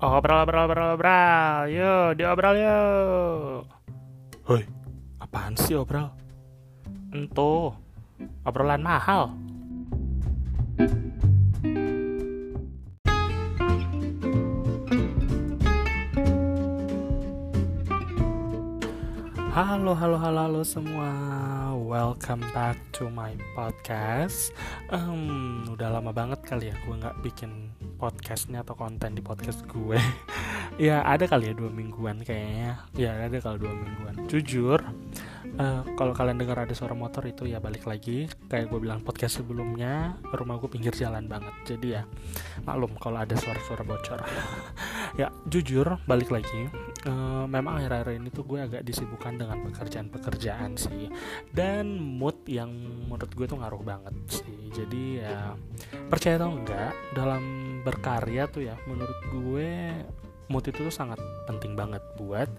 Obrol, obrol, obrol, obrol. Yuk, diobrol yuk. Hoi, apaan sih obrol? Entuh, obrolan mahal. Halo, halo, halo, halo semua. Welcome back to my podcast. Um, udah lama banget kali ya gue nggak bikin podcastnya atau konten di podcast gue. Ya ada kali ya dua mingguan kayaknya. Ya ada kali dua mingguan. Jujur, uh, kalau kalian dengar ada suara motor itu ya balik lagi. Kayak gue bilang podcast sebelumnya, rumah gue pinggir jalan banget. Jadi ya maklum kalau ada suara-suara bocor. ya jujur balik lagi uh, memang akhir-akhir ini tuh gue agak disibukkan dengan pekerjaan-pekerjaan sih dan mood yang menurut gue tuh ngaruh banget sih jadi ya percaya atau enggak dalam berkarya tuh ya menurut gue mood itu tuh sangat penting banget buat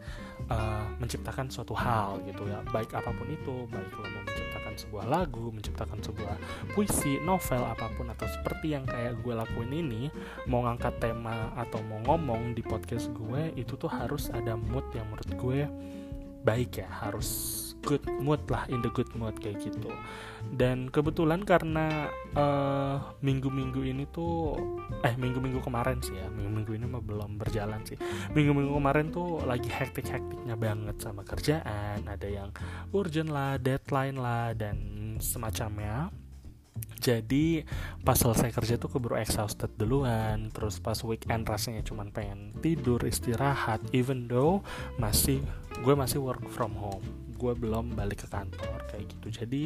uh, menciptakan suatu hal gitu ya. Baik apa pun itu baik lo mau menciptakan sebuah lagu menciptakan sebuah puisi novel apa pun atau seperti yang kayak gue lakuin ini mau ngangkat tema atau mau ngomong di podcast gue itu tuh harus ada mood yang menurut gue baik ya harus good mood lah in the good mood kayak gitu. Dan kebetulan karena minggu minggu-minggu ini tuh eh minggu-minggu kemarin sih ya minggu-minggu ini mah belum berjalan sih. Minggu-minggu kemarin tuh lagi hektik-hektiknya banget sama kerjaan ada yang urgent lah deadline lah dan semacamnya. Jadi pas selesai kerja tuh keburu exhausted duluan terus pas weekend rasanya cuman pengen tidur istirahat even though masih gue masih work from home gue belum balik ke kantor kayak gitu. Jadi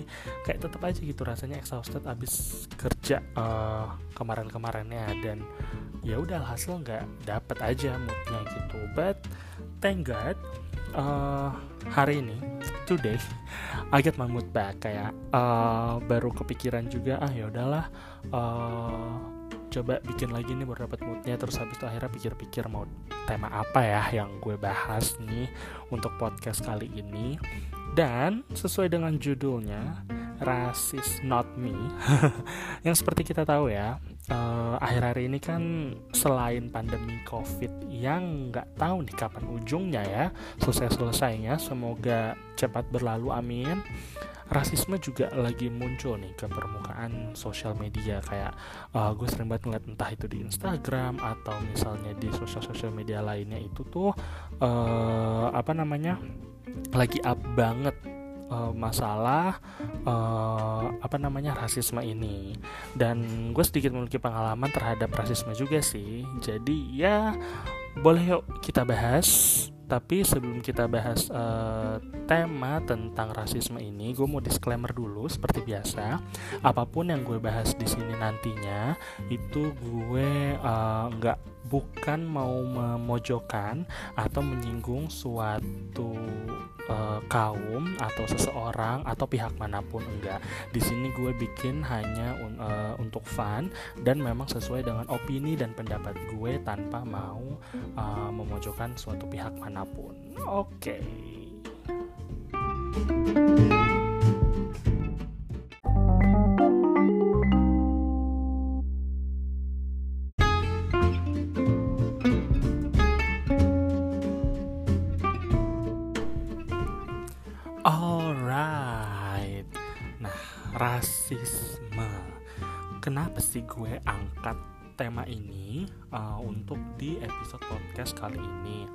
kayak tetap aja gitu rasanya exhausted abis kerja uh, kemarin-kemarinnya. Dan ya udah hasil nggak dapet aja moodnya gitu. But thank God uh, hari ini today I get my mood back. Kayak uh, baru kepikiran juga ah ya udahlah uh, coba bikin lagi nih baru dapat moodnya. Terus habis itu akhirnya pikir-pikir mau tema apa ya yang gue bahas nih untuk podcast kali ini. Dan sesuai dengan judulnya rasis not me. Yang seperti kita tahu ya uh, akhir-akhir ini kan selain pandemi covid yang nggak tahu nih kapan ujungnya ya selesai-selesainya semoga cepat berlalu amin. Rasisme juga lagi muncul nih ke permukaan sosial media kayak uh, gue sering banget ngeliat entah itu di Instagram atau misalnya di sosial-sosial media lainnya itu tuh uh, apa namanya lagi up banget uh, masalah uh, apa namanya rasisme ini. Dan gue sedikit memiliki pengalaman terhadap rasisme juga sih. Jadi ya boleh yuk kita bahas. Tapi sebelum kita bahas uh, tema tentang rasisme ini, gue mau disclaimer dulu seperti biasa. Apa pun yang gue bahas di sini nantinya itu gue nggak uh, bukan mau memojokkan atau menyinggung suatu uh, kaum atau seseorang atau pihak mana pun enggak. Di sini gue bikin hanya un, uh, untuk fun dan memang sesuai dengan opini dan pendapat gue tanpa mau uh, memojokkan suatu pihak mana pun. Oke. Okay. Gue angkat tema ini uh, untuk di episode podcast kali ini?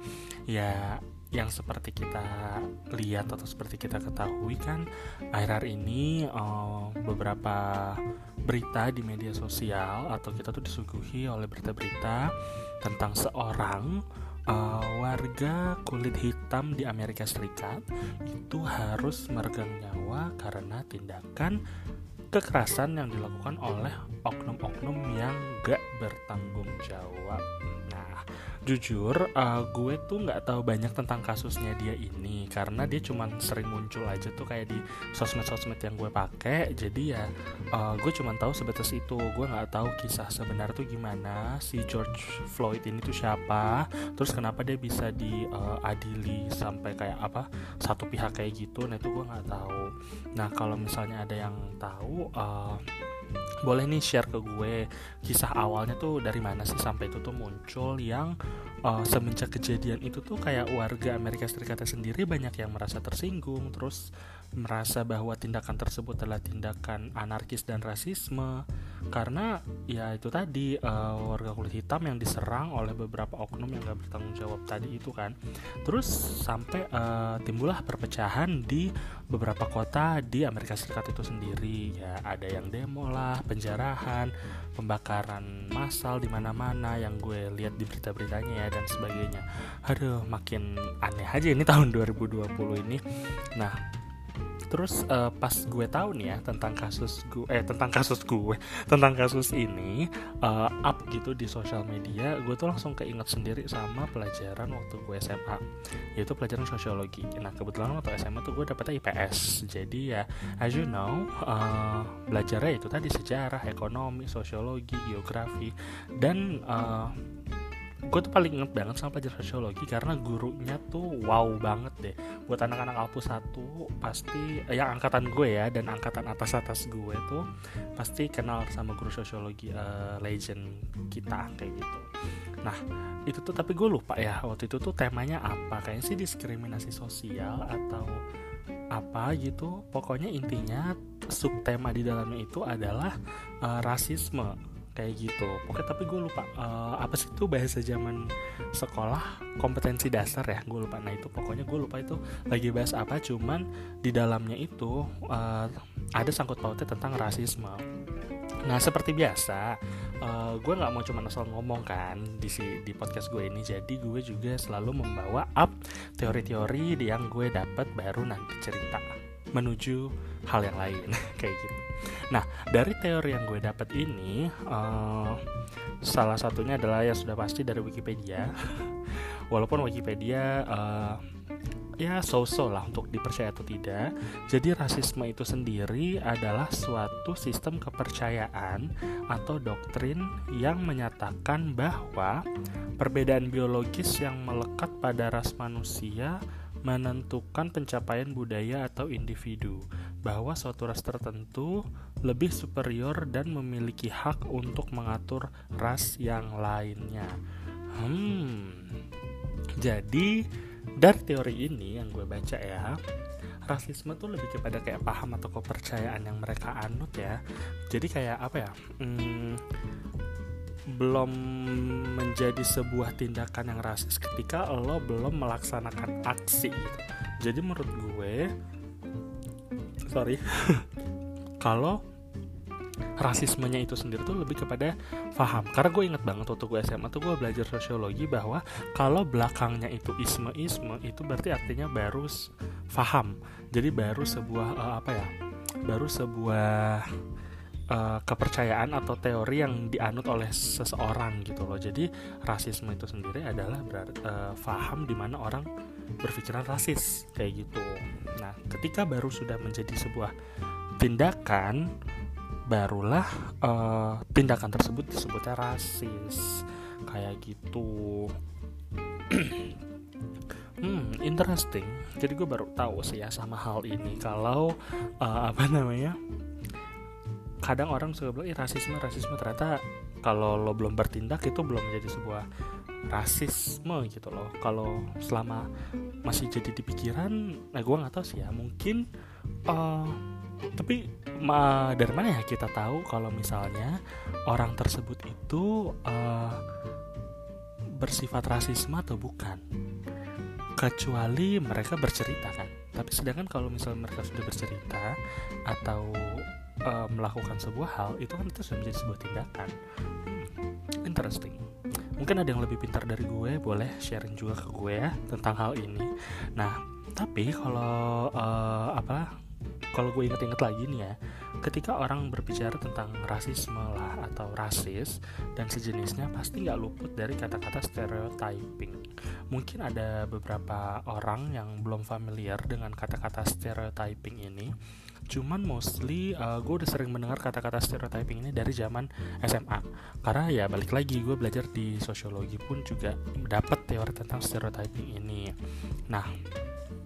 Ya, yang seperti kita lihat atau seperti kita ketahui kan akhir-akhir ini uh, beberapa berita di media sosial atau kita tuh disuguhi oleh berita-berita tentang seorang uh, warga kulit hitam di Amerika Serikat itu harus meregang nyawa karena tindakan kekerasan yang dilakukan oleh oknum-oknum yang gak bertanggung jawab. Jujur uh, gue tuh nggak tahu banyak tentang kasusnya dia ini karena dia cuma sering muncul aja tuh kayak di sosmed-sosmed yang gue pakai. Jadi ya uh, gue cuma tahu sebatas itu. Gue nggak tahu kisah sebenarnya tuh gimana si George Floyd ini tuh siapa terus kenapa dia bisa diadili uh, sampai kayak apa satu pihak kayak gitu. Nah itu gue nggak tahu. Nah kalau misalnya ada yang tahu uh, boleh nih share ke gue kisah awalnya tuh dari mana sih sampai itu tuh muncul yang uh, semenjak kejadian itu tuh kayak warga Amerika Serikat sendiri banyak yang merasa tersinggung terus merasa bahwa tindakan tersebut adalah tindakan anarkis dan rasisme karena ya itu tadi uh, warga kulit hitam yang diserang oleh beberapa oknum yang gak bertanggung jawab tadi itu kan. Terus sampai uh, timbullah perpecahan di beberapa kota di Amerika Serikat itu sendiri. Ya ada yang demo lah penjarahan pembakaran massal di mana-mana yang gue lihat di berita-beritanya ya dan sebagainya. Aduh makin aneh aja ini tahun 2020 ini. Nah terus uh, pas gue tahu nih ya tentang kasus gue eh tentang kasus gue tentang kasus ini uh, up gitu di sosial media gue tuh langsung keinget sendiri sama pelajaran waktu gue SMA yaitu pelajaran sosiologi. Nah kebetulan waktu SMA tuh gue dapetnya IPS jadi ya as you know uh, belajarnya itu tadi sejarah ekonomi sosiologi geografi dan uh, gue tuh paling inget banget sama pelajaran sosiologi karena gurunya tuh wow banget deh buat anak-anak Alpus 1 pasti eh, yang angkatan gue ya dan angkatan atas atas gue tuh pasti kenal sama guru sosiologi uh, legend kita kayak gitu. Nah itu tuh tapi gue lupa ya waktu itu tuh temanya apa? Kayaknya sih diskriminasi sosial atau apa gitu. Pokoknya intinya subtema di dalamnya itu adalah uh, rasisme kayak gitu. Oke tapi gue lupa uh, apa sih itu bahasa zaman sekolah? Kompetensi dasar ya gue lupa. Nah itu pokoknya gue lupa itu lagi bahas apa cuman di dalamnya itu uh, ada sangkut pautnya tentang rasisme. Nah seperti biasa, uh, gue nggak mau cuma asal ngomong kan di si di podcast gue ini. Jadi gue juga selalu membawa up teori-teori yang gue dapat baru nanti cerita. Menuju hal yang lain kayak gitu. Nah, dari teori yang gue dapat ini, uh, salah satunya adalah yang sudah pasti dari Wikipedia. Walaupun Wikipedia uh, ya so-so lah untuk dipercaya atau tidak. Jadi rasisme itu sendiri adalah suatu sistem kepercayaan atau doktrin yang menyatakan bahwa perbedaan biologis yang melekat pada ras manusia menentukan pencapaian budaya atau individu bahwa suatu ras tertentu lebih superior dan memiliki hak untuk mengatur ras yang lainnya. Hmm. Jadi dari teori ini yang gue baca ya, rasisme tuh lebih kepada kayak paham atau kepercayaan yang mereka anut ya. Jadi kayak apa ya? Hmm, belum menjadi sebuah tindakan yang rasis ketika lo belum melaksanakan aksi gitu. Jadi menurut gue sorry kalau rasismenya itu sendiri tuh lebih kepada paham karena gue inget banget waktu gue SMA tuh gue belajar sosiologi bahwa kalau belakangnya itu isme-isme itu berarti artinya baru paham jadi baru sebuah uh, apa ya baru sebuah uh, kepercayaan atau teori yang dianut oleh seseorang gitu loh jadi rasisme itu sendiri adalah berarti uh, paham di mana orang berpikiran rasis kayak gitu. Nah, ketika baru sudah menjadi sebuah tindakan, barulah uh, tindakan tersebut disebutnya rasis kayak gitu. hmm, interesting. Jadi gue baru tahu sih ya sama hal ini kalau uh, apa namanya. Kadang orang suka bilang, rasisme, rasisme. Ternyata kalau lo belum bertindak itu belum menjadi sebuah rasisme gitu loh. Kalau selama masih jadi di pikiran nah gue nggak tahu sih ya mungkin uh, tapi ma dari mana ya kita tahu kalau misalnya orang tersebut itu uh, bersifat rasisme atau bukan? Kecuali mereka bercerita kan. Tapi sedangkan kalau misalnya mereka sudah bercerita atau uh, melakukan sebuah hal itu kan itu sudah menjadi sebuah tindakan. Interesting. Mungkin ada yang lebih pintar dari gue boleh sharing juga ke gue ya tentang hal ini. Nah tapi kalau uh, apa kalau gue inget-inget lagi nih ya ketika orang berbicara tentang rasisme lah atau rasis dan sejenisnya pasti nggak luput dari kata-kata stereotyping. Mungkin ada beberapa orang yang belum familiar dengan kata-kata stereotyping ini cuman mostly uh, gue udah sering mendengar kata-kata stereotyping ini dari zaman SMA karena ya balik lagi gue belajar di sosiologi pun juga dapat teori tentang stereotyping ini. Nah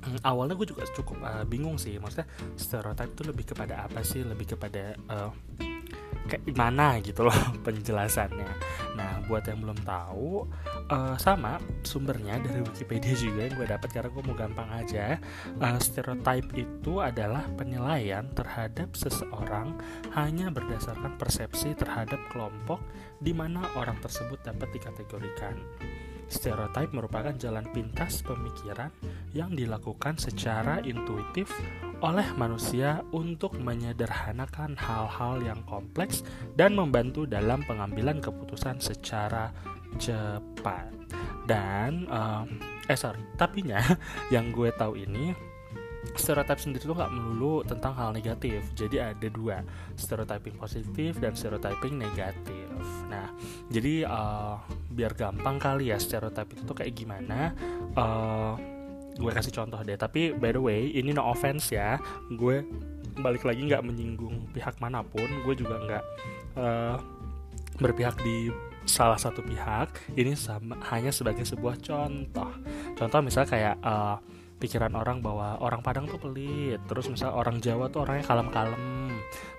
awalnya gue juga cukup uh, bingung sih. Maksudnya stereotype itu lebih kepada apa sih? Lebih kepada uh, kayak gimana gitu loh penjelasannya. Nah, buat yang belum tahu, uh, sama sumbernya dari Wikipedia juga yang gue dapat karena gue mau gampang aja uh, stereotype itu adalah penilaian terhadap seseorang hanya berdasarkan persepsi terhadap kelompok di mana orang tersebut dapat dikategorikan Stereotype merupakan jalan pintas pemikiran yang dilakukan secara intuitif oleh manusia untuk menyederhanakan hal-hal yang kompleks dan membantu dalam pengambilan keputusan secara cepat. Dan um, eh sorry tapinya yang gue tahu ini stereotip sendiri tuh nggak melulu tentang hal negatif. Jadi ada dua stereotyping positif dan stereotyping negatif. Nah jadi uh, biar gampang kali ya stereotip itu tuh kayak gimana uh, gue kasih contoh deh. Tapi by the way ini no offense ya gue balik lagi nggak menyinggung pihak mana pun gue juga nggak uh, berpihak di salah satu pihak. Ini sama, hanya sebagai sebuah contoh. Contoh misalnya kayak uh, pikiran orang bahwa orang Padang tuh pelit. Terus misal orang Jawa tuh orangnya kalem-kalem.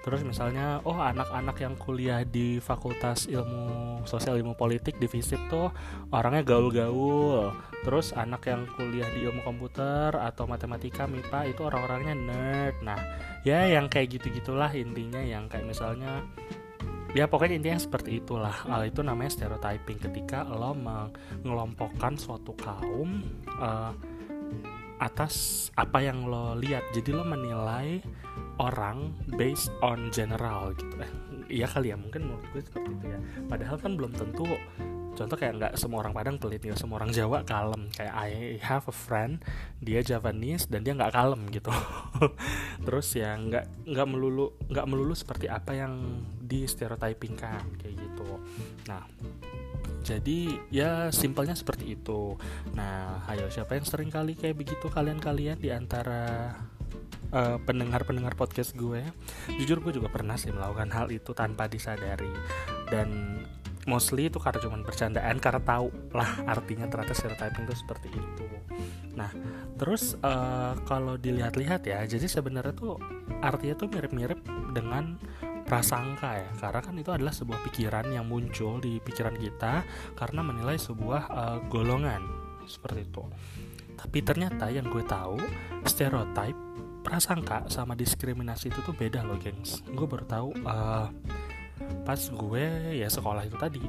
Terus misalnya oh anak-anak yang kuliah di Fakultas Ilmu Sosial Ilmu Politik di FISIP tuh orangnya gaul-gaul. Terus anak yang kuliah di ilmu komputer atau matematika MIPA itu orang-orangnya nerd. Nah ya yang kayak gitu-gitulah intinya. Yang kayak misalnya ya pokoknya intinya seperti itulah. Uh, itu namanya stereotyping. Ketika lo mengelompokkan suatu kaum uh, atas apa yang lo lihat. Jadi lo menilai orang based on general gitu. Eh, iya kali ya mungkin menurut gue seperti itu ya. Padahal kan belum tentu contoh kayak nggak semua orang Padang pelit ya semua orang Jawa kalem. Kayak I have a friend dia Javanese dan dia nggak kalem gitu. Terus ya nggak nggak melulu nggak melulu seperti apa yang di stereotyping kan kayak gitu. Nah jadi ya simpelnya seperti itu. Nah ayo siapa yang sering kali kayak begitu? Kalian-kalian di antara uh, pendengar-pendengar podcast gue? Jujur gue juga pernah sih melakukan hal itu tanpa disadari. Dan mostly itu karena cuma bercandaan karena tahu lah artinya ternyata stereotyping itu seperti itu. Nah terus uh, kalau dilihat-lihat ya jadi sebenarnya tuh artinya tuh mirip-mirip dengan prasangka ya. Karena kan itu adalah sebuah pikiran yang muncul di pikiran kita karena menilai sebuah uh, golongan. Seperti itu. Tapi ternyata yang gue tahu stereotype prasangka sama diskriminasi itu tuh beda loh gengs. Gue baru tahu uh, pas gue ya sekolah itu tadi.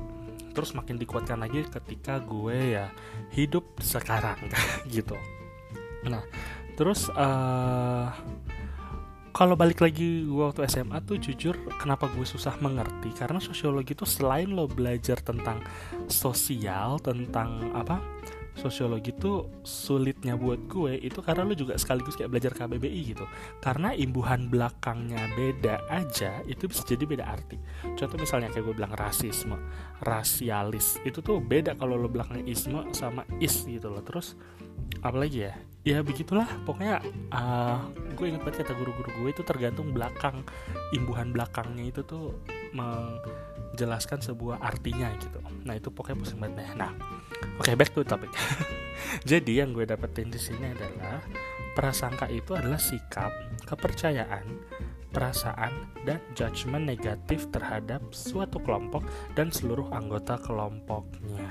Terus makin dikuatkan lagi ketika gue ya hidup sekarang gitu. Nah terus uh, kalau balik lagi waktu SMA tuh jujur kenapa gue susah mengerti? Karena sosiologi itu selain lo belajar tentang sosial tentang apa sosiologi itu sulitnya buat gue itu karena lo juga sekaligus kayak belajar KBBI gitu. Karena imbuhan belakangnya beda aja itu bisa jadi beda arti. Contoh misalnya kayak gue bilang rasisme rasialis itu tuh beda kalau lo belakangnya isme sama is gitu loh. Terus apalagi ya? Ya begitulah pokoknya uh, gue ingat banget kata guru-guru gue itu tergantung belakang imbuhan belakangnya itu tuh menjelaskan sebuah artinya gitu. Nah itu pokoknya pusing banget nah oke okay, back to topic. Jadi yang gue dapetin di sini adalah prasangka itu adalah sikap kepercayaan perasaan dan judgement negatif terhadap suatu kelompok dan seluruh anggota kelompoknya.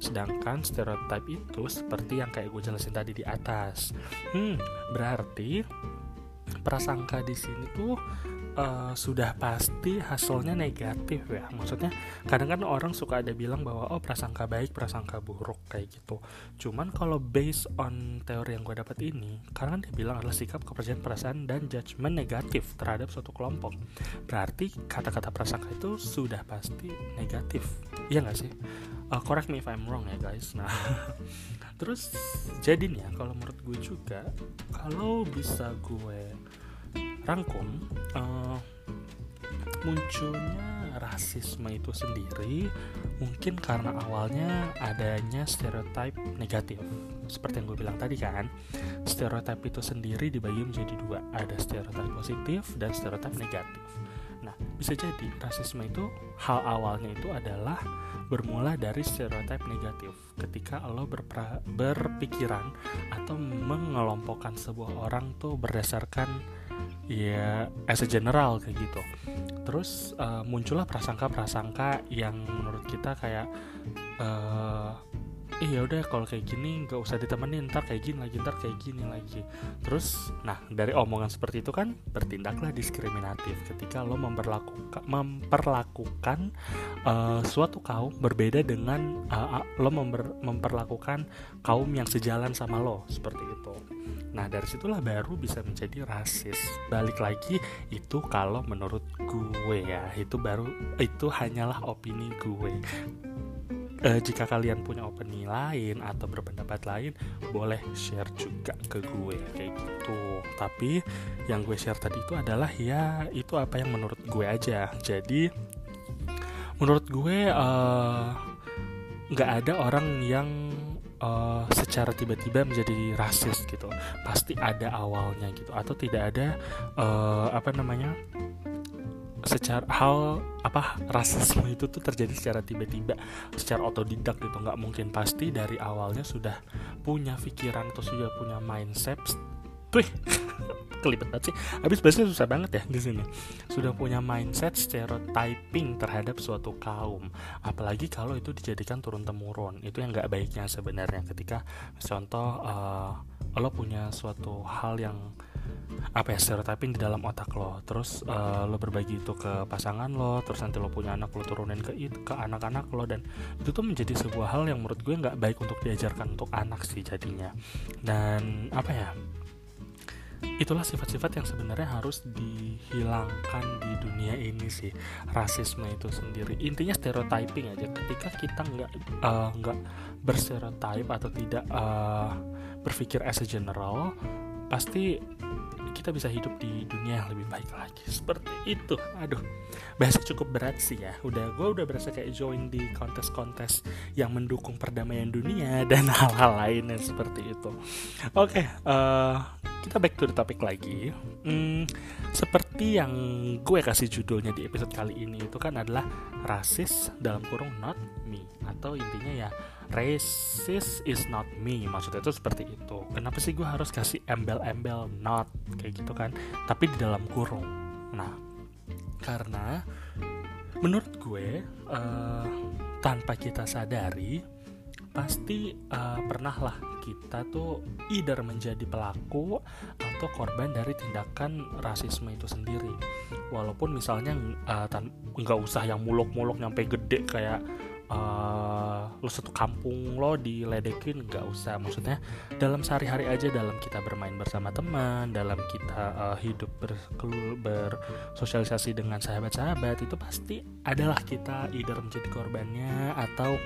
Sedangkan stereotip itu seperti yang kayak gue jelasin tadi di atas. Hmm berarti prasangka di sini tuh uh, sudah pasti hasilnya negatif ya. Maksudnya kadang kan orang suka ada bilang bahwa oh prasangka baik prasangka buruk kayak gitu. Cuman kalau based on teori yang gue dapat ini karena dia bilang adalah sikap kepercayaan perasaan dan judgement negatif terhadap suatu kelompok. Berarti kata-kata prasangka itu sudah pasti negatif. Iya nggak sih? Uh, correct me if I'm wrong ya guys. Nah terus jadi nih ya kalau menurut gue juga kalau bisa gue rangkum uh, munculnya rasisme itu sendiri mungkin karena awalnya adanya stereotip negatif. Seperti yang gue bilang tadi kan stereotip itu sendiri dibagi menjadi dua. Ada stereotip positif dan stereotip negatif. Nah bisa jadi rasisme itu hal awalnya itu adalah bermula dari stereotip negatif. Ketika lo berpikiran atau mengelompokkan sebuah orang tuh berdasarkan ya as a general kayak gitu. Terus uh, muncullah prasangka-prasangka yang menurut kita kayak uh, iya udah kalau kayak gini nggak usah ditemenin ntar kayak gini lagi ntar kayak gini lagi terus nah dari omongan seperti itu kan bertindaklah diskriminatif ketika lo memperlakukan memperlakukan uh, suatu kaum berbeda dengan uh, lo memper, memperlakukan kaum yang sejalan sama lo seperti itu Nah dari situlah baru bisa menjadi rasis. Balik lagi itu kalau menurut gue ya itu baru itu hanyalah opini gue. E, jika kalian punya opini lain atau berpendapat lain boleh share juga ke gue kayak gitu. Tapi yang gue share tadi itu adalah ya itu apa yang menurut gue aja. Jadi menurut gue eh, nggak uh, ada orang yang uh, secara tiba-tiba menjadi rasis gitu pasti ada awalnya gitu atau tidak ada uh, apa namanya secara hal apa rasisme itu tuh terjadi secara tiba-tiba secara otodidak gitu. Nggak mungkin pasti dari awalnya sudah punya pikiran atau sudah punya mindset. Tuh kelibet banget sih. Habis bahasnya susah banget ya di sini. Sudah punya mindset stereotyping terhadap suatu kaum. Apalagi kalau itu dijadikan turun temurun itu yang nggak baiknya sebenarnya. Ketika contoh uh, lo punya suatu hal yang apa ya stereotyping di dalam otak lo. Terus uh, lo berbagi itu ke pasangan lo terus nanti lo punya anak lo turunin ke ke anak-anak lo dan itu tuh menjadi sebuah hal yang menurut gue nggak baik untuk diajarkan untuk anak sih jadinya. Dan apa ya itulah sifat-sifat yang sebenarnya harus dihilangkan di dunia ini sih. Rasisme itu sendiri. Intinya stereotyping aja. Ketika kita nggak uh, nggak berstereotype atau tidak uh, berpikir as a general pasti kita bisa hidup di dunia yang lebih baik lagi. Seperti itu. Aduh bahasa cukup berat sih ya. Udah gue udah berasa kayak join di kontes-kontes yang mendukung perdamaian dunia dan hal-hal lainnya seperti itu. Oke okay, uh, eh, kita back to the topic lagi. Hmm, seperti yang gue kasih judulnya di episode kali ini itu kan adalah rasis dalam kurung not me. Atau intinya ya racist is not me maksudnya itu seperti itu. Kenapa sih gue harus kasih embel-embel not kayak gitu kan? Tapi di dalam kurung. Nah, karena menurut gue uh, tanpa kita sadari pasti uh, pernah lah kita tuh either menjadi pelaku atau korban dari tindakan rasisme itu sendiri walaupun misalnya uh, nggak usah yang muluk-muluk nyampe gede kayak uh, lo satu kampung lo diledekin nggak usah. Maksudnya dalam sehari-hari aja dalam kita bermain bersama teman dalam kita uh, hidup ber, dengan sahabat-sahabat itu pasti adalah kita either menjadi korbannya atau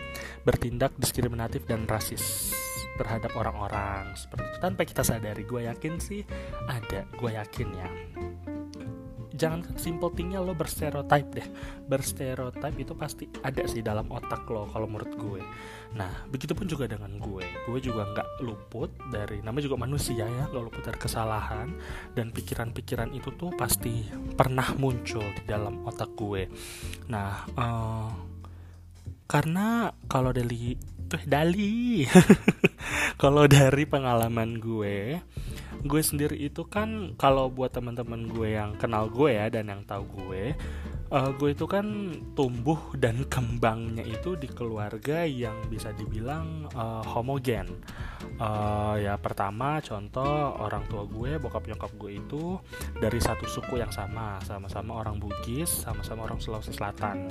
bertindak diskriminatif dan rasis terhadap orang-orang. Seperti itu. Tanpa kita sadari gue yakin sih ada. Gue yakin ya jangan simple thingnya lo berstereotype deh. Berstereotype itu pasti ada sih dalam otak lo kalau menurut gue. Nah begitupun juga dengan gue. Gue juga nggak luput dari namanya juga manusia ya nggak luput dari kesalahan. Dan pikiran-pikiran itu tuh pasti pernah muncul di dalam otak gue. Nah uh, karena kalau dari tuh dali. Kalau dari pengalaman gue gue sendiri itu kan kalau buat teman-teman gue yang kenal gue ya dan yang tahu gue uh, gue itu kan tumbuh dan kembangnya itu di keluarga yang bisa dibilang uh, homogen. Uh, ya pertama contoh orang tua gue bokap nyokap gue itu dari satu suku yang sama sama-sama orang Bugis sama-sama orang Sulawesi Selatan.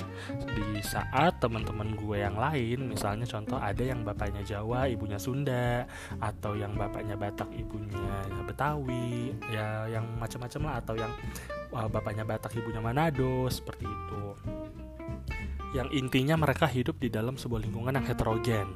Di saat teman-teman gue yang lain misalnya contoh ada yang bapaknya Jawa ibunya Sunda atau yang bapaknya Batak ibunya Betawi ya yang macam-macam lah atau yang uh, bapaknya Batak ibunya Manado seperti itu. Yang intinya mereka hidup di dalam sebuah lingkungan yang heterogen.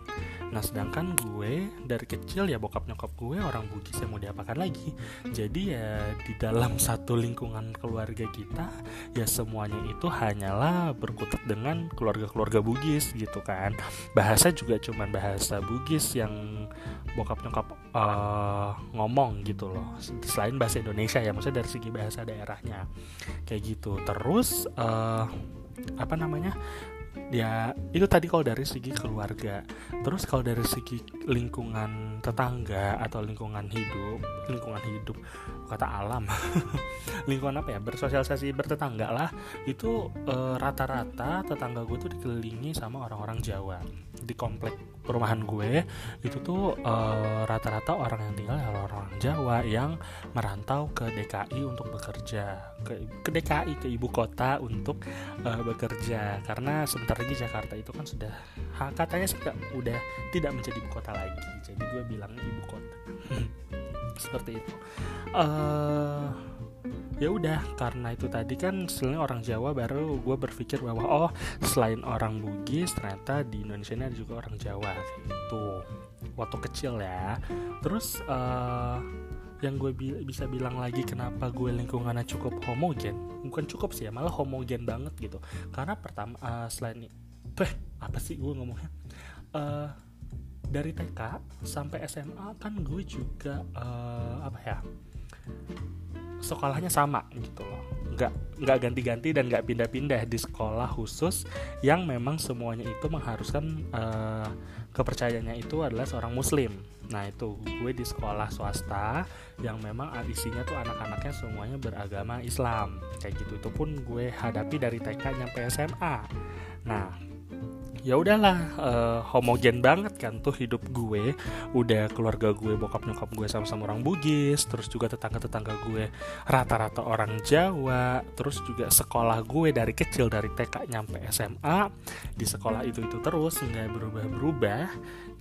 Nah sedangkan gue dari kecil ya bokap nyokap gue orang Bugis yang mau diapakan lagi. Jadi ya di dalam satu lingkungan keluarga kita Ya semuanya itu hanyalah berkutat dengan keluarga-keluarga Bugis gitu kan. Bahasa juga cuman bahasa Bugis yang bokap nyokap uh, ngomong gitu loh. Selain bahasa Indonesia ya maksudnya dari segi bahasa daerahnya. Kayak gitu. Terus uh, apa namanya? Ya itu tadi kalau dari segi keluarga. Terus kalau dari segi lingkungan tetangga atau lingkungan hidup lingkungan hidup kata alam. Lingkungan apa ya? Bersosialisasi bertetangga lah. Itu rata e, rata-rata tetangga gue tuh dikelilingi sama orang-orang Jawa. Di komplek perumahan gue itu tuh uh, rata-rata orang yang tinggal adalah orang Jawa yang merantau ke DKI untuk bekerja. Ke, ke DKI ke ibu kota untuk uh, bekerja. Karena sebentar lagi Jakarta itu kan sudah katanya sudah udah tidak menjadi ibu kota lagi. Jadi gue bilang ibu kota seperti itu. Uh, ya udah karena itu tadi kan selain orang Jawa baru gue berpikir bahwa oh selain orang Bugis ternyata di Indonesia ini ada juga orang Jawa gitu. Waktu kecil ya. Terus uh, yang gue bi bisa bilang lagi kenapa gue lingkungannya cukup homogen bukan cukup sih ya malah homogen banget gitu. Karena pertama uh, selain tuh apa sih gue ngomongnya? Uh, dari TK sampai SMA kan gue juga uh, apa ya sekolahnya sama gitu loh. Nggak nggak ganti-ganti dan nggak pindah-pindah di sekolah khusus yang memang semuanya itu mengharuskan uh, kepercayaannya itu adalah seorang muslim. Nah itu gue di sekolah swasta yang memang isinya tuh anak-anaknya semuanya beragama Islam. Kayak gitu itu pun gue hadapi dari TK nyampe SMA nah ya udahlah uh, homogen banget kan tuh hidup gue. Udah keluarga gue bokap nyokap gue sama-sama orang Bugis terus juga tetangga-tetangga gue rata-rata orang Jawa terus juga sekolah gue dari kecil dari TK nyampe SMA di sekolah itu itu terus nggak berubah-berubah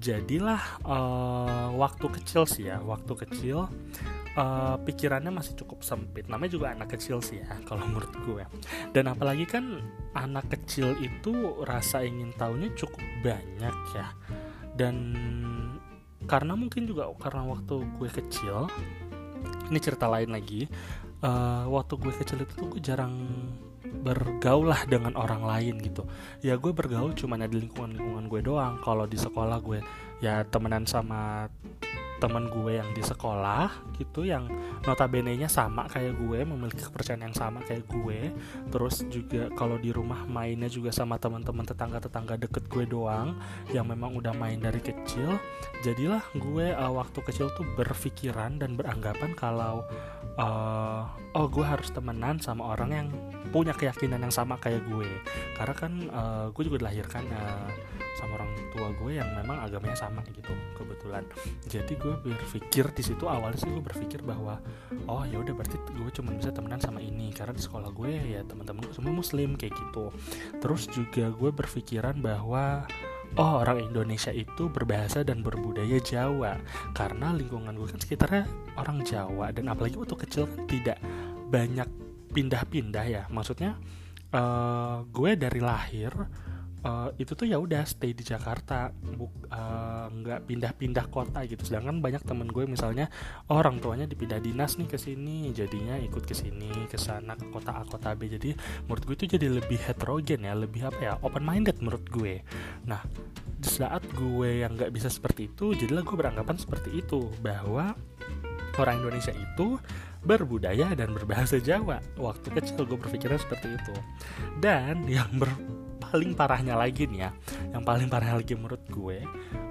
jadilah uh, waktu kecil sih ya waktu kecil uh, pikirannya masih cukup sempit. Namanya juga anak kecil sih ya kalau menurut gue dan apalagi kan anak kecil itu rasa ingin tahunya cukup banyak ya. Dan karena mungkin juga karena waktu gue kecil ini cerita lain lagi uh, waktu gue kecil itu tuh gue jarang bergaul lah dengan orang lain gitu. Ya gue bergaul cuma di lingkungan lingkungan gue doang. Kalau di sekolah gue ya temenan sama teman gue yang di sekolah gitu yang notabene-nya sama kayak gue memiliki kepercayaan yang sama kayak gue. Terus juga kalau di rumah mainnya juga sama teman-teman tetangga-tetangga deket gue doang yang memang udah main dari kecil. Jadilah gue uh, waktu kecil tuh berpikiran dan beranggapan kalau uh, oh gue harus temenan sama orang yang punya keyakinan yang sama kayak gue. Karena kan uh, gue juga dilahirkan uh, sama orang tua gue yang memang agamanya sama gitu kebetulan. Jadi gue berpikir di situ awalnya sih gue berpikir bahwa oh ya udah berarti gue cuma bisa temenan sama ini. Karena di sekolah gue ya teman-teman gue semua muslim kayak gitu. Terus juga gue berpikiran bahwa oh orang Indonesia itu berbahasa dan berbudaya Jawa. Karena lingkungan gue kan sekitarnya orang Jawa dan apalagi waktu kecil kan tidak banyak pindah-pindah ya. Maksudnya uh, gue dari lahir uh, itu tuh ya udah stay di Jakarta uh, nggak pindah-pindah kota gitu sedangkan banyak temen gue misalnya oh, orang tuanya dipindah dinas nih ke sini jadinya ikut ke sini ke sana ke kota A kota B jadi menurut gue itu jadi lebih heterogen ya lebih apa ya open minded menurut gue nah di saat gue yang nggak bisa seperti itu jadilah gue beranggapan seperti itu bahwa orang Indonesia itu berbudaya dan berbahasa Jawa. Waktu kecil gue berpikiran seperti itu. Dan yang ber paling parahnya lagi nih ya. Yang paling parah lagi menurut gue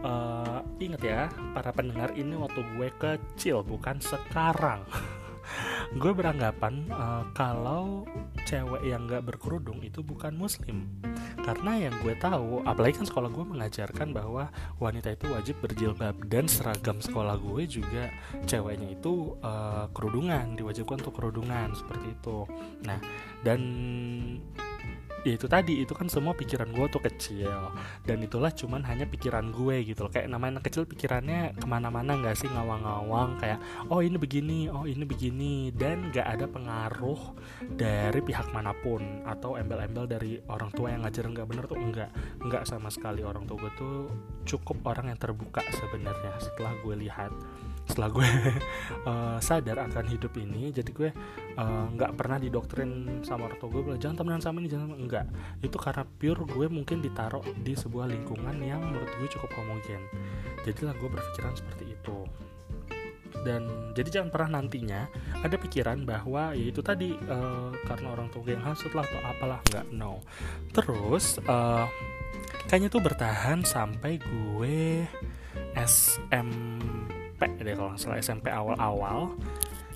uh, inget ya para pendengar ini waktu gue kecil bukan sekarang. Gue beranggapan uh, kalau cewek yang gak berkerudung itu bukan muslim. Karena yang gue tahu apalagi kan sekolah gue mengajarkan bahwa wanita itu wajib berjilbab dan seragam sekolah gue juga ceweknya itu uh, kerudungan diwajibkan untuk kerudungan seperti itu. Nah dan ya itu tadi itu kan semua pikiran gue tuh kecil. Dan itulah cuman hanya pikiran gue gitu loh. Kayak namanya anak kecil pikirannya ke mana-mana nggak sih? Ngawang-ngawang kayak oh ini begini oh ini begini. Dan nggak ada pengaruh dari pihak mana pun atau embel-embel dari orang tua yang ngajar nggak bener tuh enggak enggak sama sekali. Orang tua gue tuh cukup orang yang terbuka sebenarnya setelah gue lihat setelah gue uh, sadar akan hidup ini jadi gue eh, nggak uh, pernah didoktrin sama orang tua gue bilang jangan temenan sama ini jangan enggak itu karena pure gue mungkin ditaruh di sebuah lingkungan yang menurut gue cukup homogen. Jadilah gue berpikiran seperti itu. Dan jadi jangan pernah nantinya ada pikiran bahwa ya itu tadi uh, karena orang tua gue yang hasut lah atau apalah nggak no. Terus uh, kayaknya tuh bertahan sampai gue SM SMP deh kalau nggak salah SMP awal-awal.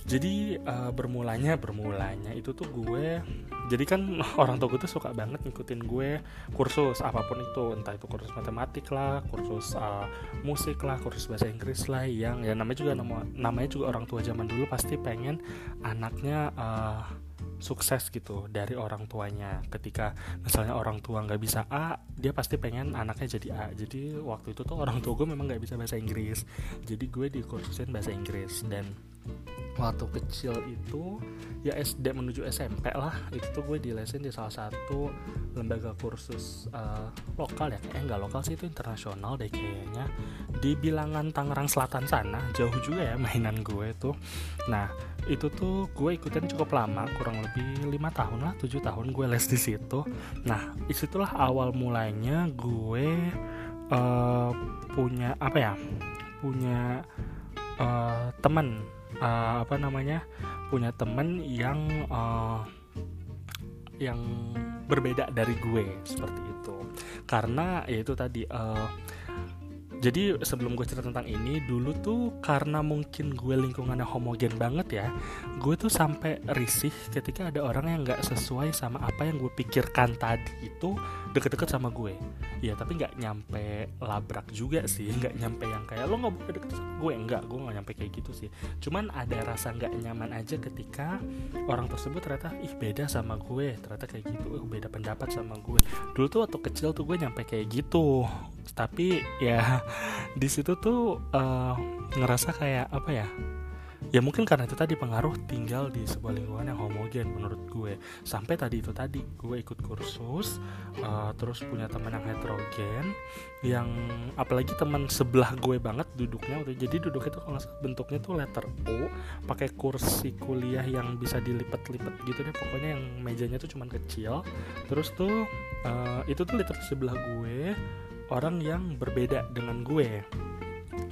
Jadi uh, bermulanya bermulanya itu tuh gue jadi kan orang tua gue tuh suka banget ngikutin gue kursus apa pun itu entah itu kursus matematik lah kursus uh, musik lah kursus bahasa Inggris lah yang ya namanya juga nama, namanya juga orang tua zaman dulu pasti pengen anaknya uh, sukses gitu dari orang tuanya. Ketika misalnya orang tua nggak bisa A dia pasti pengen anaknya jadi A. Jadi waktu itu tuh orang tua gue memang nggak bisa bahasa Inggris. Jadi gue dikursusin bahasa Inggris. Dan waktu kecil itu ya SD menuju SMP lah. Itu tuh gue dilesin di salah satu lembaga kursus uh, lokal ya. Kayak nggak lokal sih itu internasional deh kayaknya. Di bilangan Tangerang Selatan sana jauh juga ya mainan gue tuh. Nah itu tuh gue ikutin cukup lama kurang lebih lima tahun lah tujuh tahun gue les di situ. Nah di situlah awal mulainya gue uh, punya apa ya punya uh, teman uh, apa namanya punya temen yang uh, yang berbeda dari gue seperti itu. Karena ya itu tadi uh, jadi sebelum gue cerita tentang ini dulu tuh karena mungkin gue lingkungannya homogen banget ya gue tuh sampai risih ketika ada orang yang nggak sesuai sama apa yang gue pikirkan tadi itu deket-deket sama gue. Ya tapi nggak nyampe labrak juga sih nggak nyampe yang kayak lo nggak deket sama gue? Enggak gue nggak nyampe kayak gitu sih. Cuman ada rasa nggak nyaman aja ketika orang tersebut ternyata ih beda sama gue. Ternyata kayak gitu uh, beda pendapat sama gue. Dulu tuh waktu kecil tuh gue nyampe kayak gitu. Tapi ya di situ tuh uh, ngerasa kayak apa ya ya mungkin karena itu tadi pengaruh tinggal di sebuah lingkungan yang homogen menurut gue. Sampai tadi itu tadi gue ikut kursus uh, terus punya teman yang heterogen yang apalagi teman sebelah gue banget duduknya udah jadi duduk itu kalau bentuknya tuh letter O pakai kursi kuliah yang bisa dilipat-lipat gitu deh. Pokoknya yang mejanya tuh cuman kecil. Terus tuh uh, itu tuh letter sebelah gue orang yang berbeda dengan gue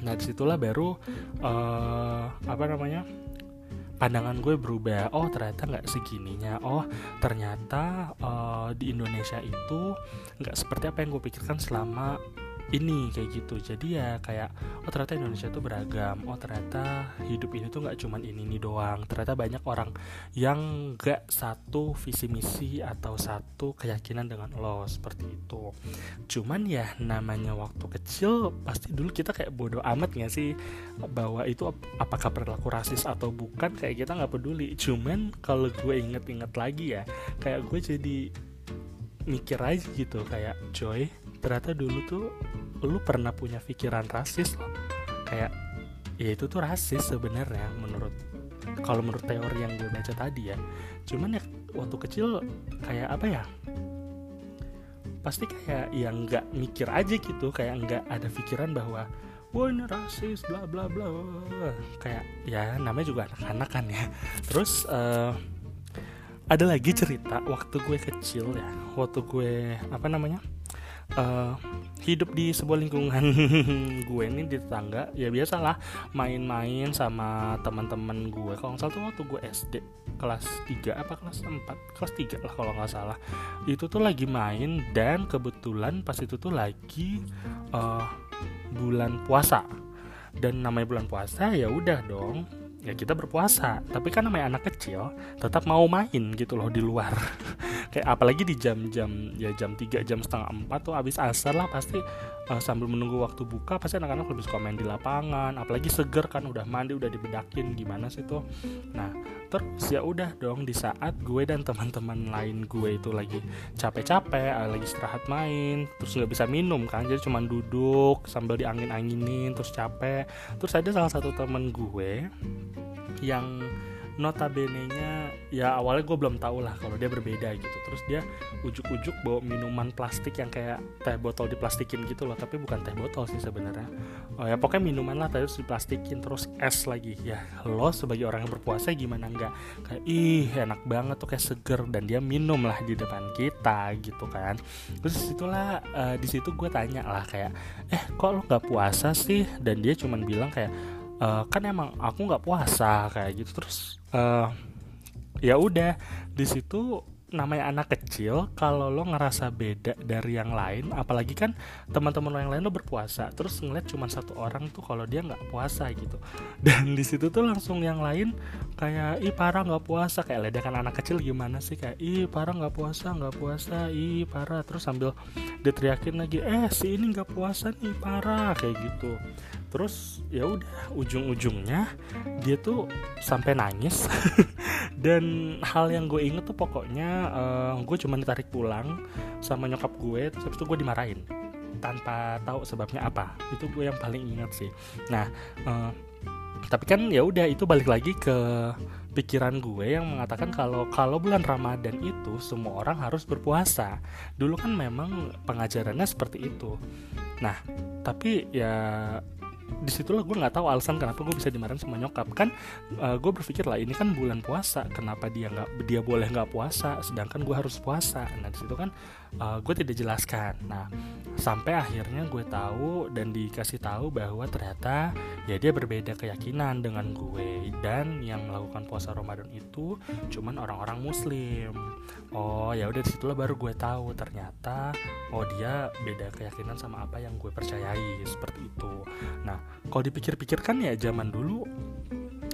nah di situlah baru uh, apa namanya pandangan gue berubah. Oh ternyata nggak segininya. Oh ternyata uh, di Indonesia itu nggak seperti apa yang gue pikirkan selama ini kayak gitu. Jadi ya kayak oh ternyata Indonesia tuh beragam. Oh ternyata hidup ini tuh nggak cuman ini ini doang. Ternyata banyak orang yang nggak satu visi misi atau satu keyakinan dengan lo seperti itu. Cuman ya namanya waktu kecil pasti dulu kita kayak bodoh amat nggak sih bahwa itu apakah perilaku rasis atau bukan kayak kita nggak peduli. Cuman kalau gue inget-inget lagi ya kayak gue jadi mikir aja gitu kayak Joy ternyata dulu tuh lu pernah punya pikiran rasis loh. Kayak ya itu tuh rasis sebenarnya menurut kalau menurut teori yang gue baca tadi ya. Cuman ya waktu kecil kayak apa ya? Pasti kayak yang nggak mikir aja gitu kayak nggak ada pikiran bahwa wah ini rasis bla bla bla. Kayak ya namanya juga anak-anak kan ya. Terus uh, ada lagi cerita waktu gue kecil ya. Waktu gue apa namanya uh, hidup di sebuah lingkungan gue ini di tetangga ya biasalah main-main sama teman-teman gue. Kalau nggak salah tuh waktu gue SD kelas 3 apa kelas 4 kelas 3 lah kalau nggak salah. Itu tuh lagi main dan kebetulan pas itu tuh lagi uh, bulan puasa. Dan namanya bulan puasa ya udah dong ya kita berpuasa tapi kan namanya anak kecil tetap mau main gitu loh di luar. Kayak apalagi di jam-jam ya jam 3 jam setengah 4 tuh abis asar lah pasti uh, sambil menunggu waktu buka pasti anak-anak lebih suka main di lapangan. Apalagi seger kan udah mandi udah dibedakin gimana sih tuh. Nah terus ya udah dong di saat gue dan teman-teman lain gue itu lagi capek-capek uh, lagi istirahat main terus nggak bisa minum kan jadi cuma duduk sambil diangin-anginin terus capek. Terus ada salah satu teman gue yang notabene-nya ya awalnya gue belum tahu lah kalau dia berbeda gitu. Terus dia ujuk-ujuk bawa minuman plastik yang kayak teh botol diplastikin gitu loh. Tapi bukan teh botol sih sebenarnya. Oh ya pokoknya minuman lah terus diplastikin terus es lagi. Ya lo sebagai orang yang berpuasa gimana enggak? Kayak ih enak banget tuh kayak seger. Dan dia minum lah di depan kita gitu kan. Terus situlah uh, di situ gue tanya lah kayak eh kok lo nggak puasa sih? Dan dia cuman bilang kayak uh, kan emang aku nggak puasa kayak gitu. Terus uh, ya udah di situ namanya anak kecil kalau lo ngerasa beda dari yang lain apalagi kan teman-teman lo yang lain lo berpuasa terus ngeliat cuma satu orang tuh kalau dia nggak puasa gitu. Dan di situ tuh langsung yang lain kayak ih parah nggak puasa. Kayak ledakan anak kecil gimana sih? Kayak ih parah nggak puasa nggak puasa ih parah. Terus sambil diteriakin lagi eh si ini nggak puasa nih parah kayak gitu terus ya udah ujung-ujungnya dia tuh sampai nangis dan hal yang gue inget tuh pokoknya uh, gue cuma ditarik pulang sama nyokap gue terus habis itu gue dimarahin tanpa tahu sebabnya apa itu gue yang paling ingat sih nah uh, tapi kan ya udah itu balik lagi ke pikiran gue yang mengatakan kalau kalau bulan Ramadan itu semua orang harus berpuasa. Dulu kan memang pengajarannya seperti itu. Nah, tapi ya di situlah gue nggak tahu alasan kenapa gue bisa dimarahin sama nyokap. Kan uh, gue berpikir lah ini kan bulan puasa kenapa dia nggak dia boleh nggak puasa sedangkan gue harus puasa. Nah di situ kan uh, gue tidak jelaskan. Nah sampai akhirnya gue tahu dan dikasih tahu bahwa ternyata ya dia berbeda keyakinan dengan gue dan yang melakukan puasa Ramadan itu cuman orang-orang muslim. Oh ya udah di situlah baru gue tahu ternyata oh dia beda keyakinan sama apa yang gue percayai seperti itu. Nah kalau dipikir-pikir kan ya zaman dulu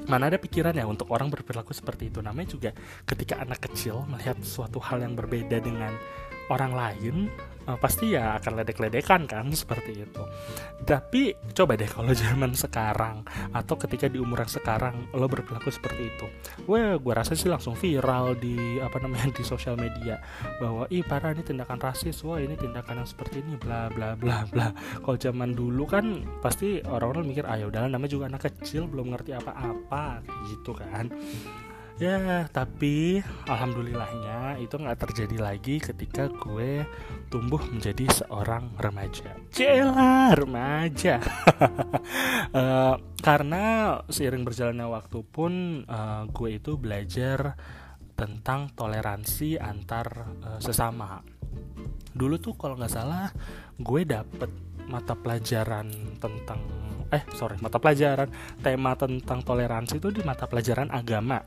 mana ada pikiran ya untuk orang berperilaku seperti itu. Namanya juga ketika anak kecil melihat suatu hal yang berbeda dengan orang lain uh, pasti ya akan ledek-ledekan kan seperti itu. Tapi coba deh kalau zaman sekarang atau ketika di umur yang sekarang lo berperilaku seperti itu, wah gue rasa sih langsung viral di apa namanya di sosial media bahwa ih parah ini tindakan rasis, wah ini tindakan yang seperti ini, bla bla bla bla. Kalau zaman dulu kan pasti orang-orang mikir ah ya udahlah namanya juga anak kecil belum ngerti apa-apa gitu kan ya tapi alhamdulillahnya itu nggak terjadi lagi ketika gue tumbuh menjadi seorang remaja. Cela remaja. Uh, karena seiring berjalannya waktu pun uh, gue itu belajar tentang toleransi antar uh, sesama. Dulu tuh kalau nggak salah gue dapet mata pelajaran tentang eh sorry mata pelajaran tema tentang toleransi itu di mata pelajaran agama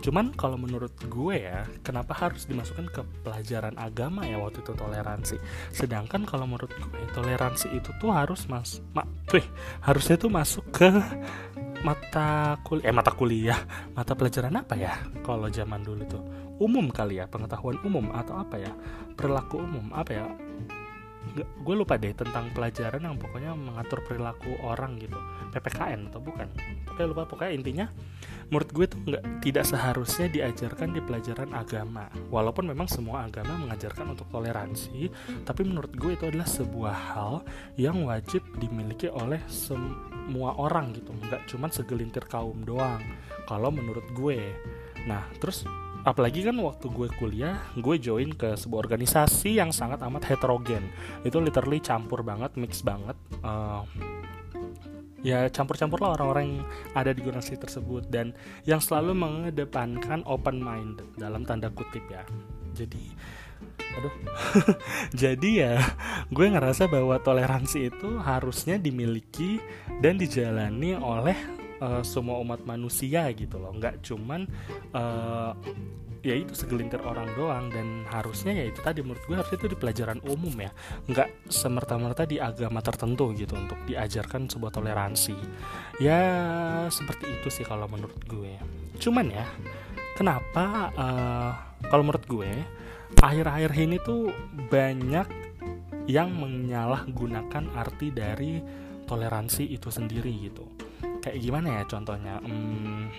Cuman kalau menurut gue ya, kenapa harus dimasukkan ke pelajaran agama ya waktu itu toleransi. Sedangkan kalau menurut gue toleransi itu tuh harus mas, ma, tuh harusnya tuh masuk ke mata kuliah, eh mata kuliah, mata pelajaran apa ya? Kalau zaman dulu tuh umum kali ya, pengetahuan umum atau apa ya, perilaku umum apa ya? gue lupa deh tentang pelajaran yang pokoknya mengatur perilaku orang gitu ppkn atau bukan pokoknya lupa pokoknya intinya menurut gue tuh nggak tidak seharusnya diajarkan di pelajaran agama. Walaupun memang semua agama mengajarkan untuk toleransi tapi menurut gue itu adalah sebuah hal yang wajib dimiliki oleh semua orang gitu. Nggak cuma segelintir kaum doang kalau menurut gue. Nah terus apalagi kan waktu gue kuliah gue join ke sebuah organisasi yang sangat amat heterogen. Itu literally campur banget mix banget uh, ya campur-campur lah orang-orang yang ada di organisasi tersebut dan yang selalu mengedepankan open mind dalam tanda kutip ya. Jadi aduh. Jadi ya gue ngerasa bahwa toleransi itu harusnya dimiliki dan dijalani oleh uh, semua umat manusia gitu loh. Nggak cuman uh, ya itu segelintir orang doang dan harusnya ya itu tadi menurut gue harusnya itu di pelajaran umum ya. Nggak semerta-merta di agama tertentu gitu untuk diajarkan sebuah toleransi. Ya seperti itu sih kalau menurut gue. Cuman ya kenapa uh, kalau menurut gue akhir-akhir ini tuh banyak yang menyalahgunakan arti dari toleransi itu sendiri gitu. Kayak gimana ya contohnya? Hmm,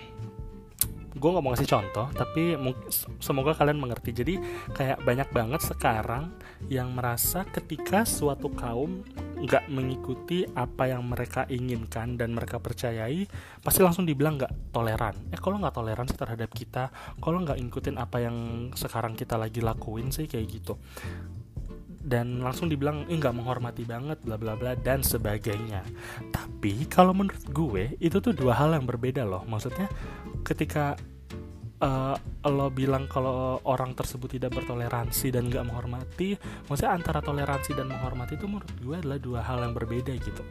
gue nggak mau ngasih contoh tapi semoga kalian mengerti. Jadi kayak banyak banget sekarang yang merasa ketika suatu kaum nggak mengikuti apa yang mereka inginkan dan mereka percayai pasti langsung dibilang nggak toleran. Eh kalau nggak toleransi terhadap kita? Kalau nggak ngikutin apa yang sekarang kita lagi lakuin sih? Kayak gitu. Dan langsung dibilang ini nggak menghormati banget bla bla bla dan sebagainya. Tapi kalau menurut gue itu tuh dua hal yang berbeda loh. Maksudnya ketika uh, lo bilang kalau orang tersebut tidak bertoleransi dan gak menghormati. Maksudnya antara toleransi dan menghormati itu menurut gue adalah dua hal yang berbeda gitu.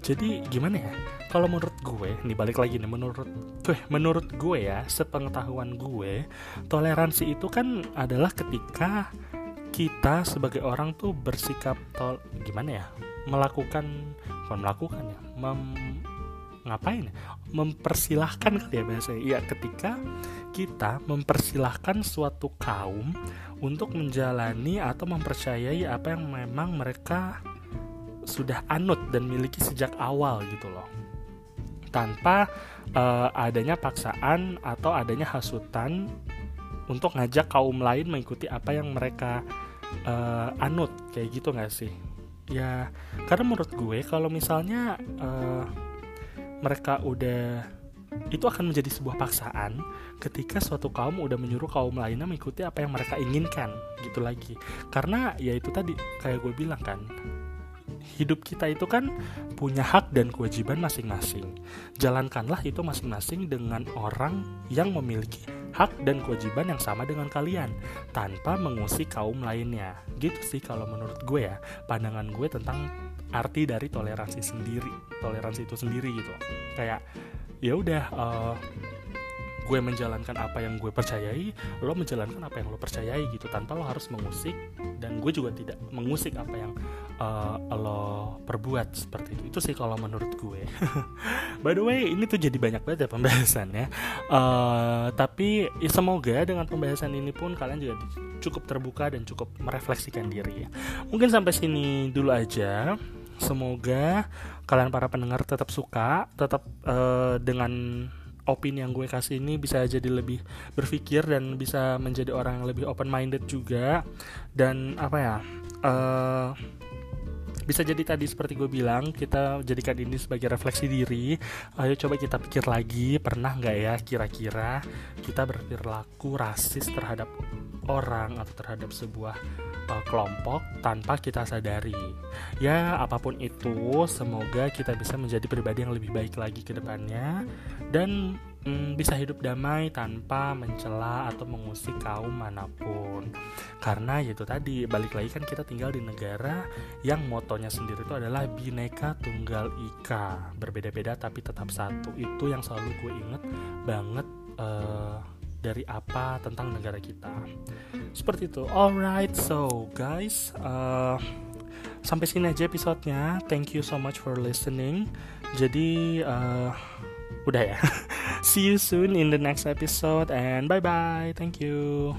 Jadi gimana ya? Kalau menurut gue nih balik lagi nih menurut tuh menurut gue ya sepengetahuan gue toleransi itu kan adalah ketika kita sebagai orang tuh bersikap tol gimana ya? Melakukan bukan melakukan ya mem, ngapain ya? Mempersilahkan kali ya biasanya ya ketika kita mempersilahkan suatu kaum untuk menjalani atau mempercayai apa yang memang mereka sudah anut dan miliki sejak awal gitu loh. Tanpa uh, adanya paksaan atau adanya hasutan untuk ngajak kaum lain mengikuti apa yang mereka uh, anut. Kayak gitu nggak sih? Ya karena menurut gue kalau misalnya uh, mereka udah itu akan menjadi sebuah paksaan ketika suatu kaum udah menyuruh kaum lainnya mengikuti apa yang mereka inginkan gitu lagi karena ya itu tadi kayak gue bilang kan hidup kita itu kan punya hak dan kewajiban masing-masing. Jalankanlah itu masing-masing dengan orang yang memiliki hak dan kewajiban yang sama dengan kalian tanpa mengusik kaum lainnya. Gitu sih kalau menurut gue ya, pandangan gue tentang arti dari toleransi sendiri, toleransi itu sendiri gitu. Kayak ya udah uh, gue menjalankan apa yang gue percayai lo menjalankan apa yang lo percayai gitu tanpa lo harus mengusik dan gue juga tidak mengusik apa yang uh, lo perbuat seperti itu. Itu sih kalau menurut gue. By the way ini tuh jadi banyak banget ya pembahasannya. Uh, tapi ya semoga dengan pembahasan ini pun kalian juga cukup terbuka dan cukup merefleksikan diri. Ya mungkin sampai sini dulu aja. Semoga kalian para pendengar tetap suka tetap uh, dengan opini yang gue kasih ini bisa jadi lebih berpikir dan bisa menjadi orang yang lebih open minded juga. Dan apa ya uh, bisa jadi tadi seperti gue bilang kita jadikan ini sebagai refleksi diri. Ayo coba kita pikir lagi pernah nggak ya kira-kira kita berperilaku rasis terhadap orang atau terhadap sebuah uh, kelompok tanpa kita sadari. Ya, apa pun itu, semoga kita bisa menjadi pribadi yang lebih baik lagi ke depannya dan mm, bisa hidup damai tanpa mencela atau mengusik kaum mana pun. Karena itu tadi balik lagi kan kita tinggal di negara yang motonya sendiri itu adalah bineka tunggal ika, berbeda-beda tapi tetap satu. Itu yang selalu gue inget banget. Uh, dari apa tentang negara kita. Seperti itu. Alright, so guys, uh, sampai sini aja episodenya. Thank you so much for listening. Jadi uh, udah ya. See you soon in the next episode and bye bye. Thank you.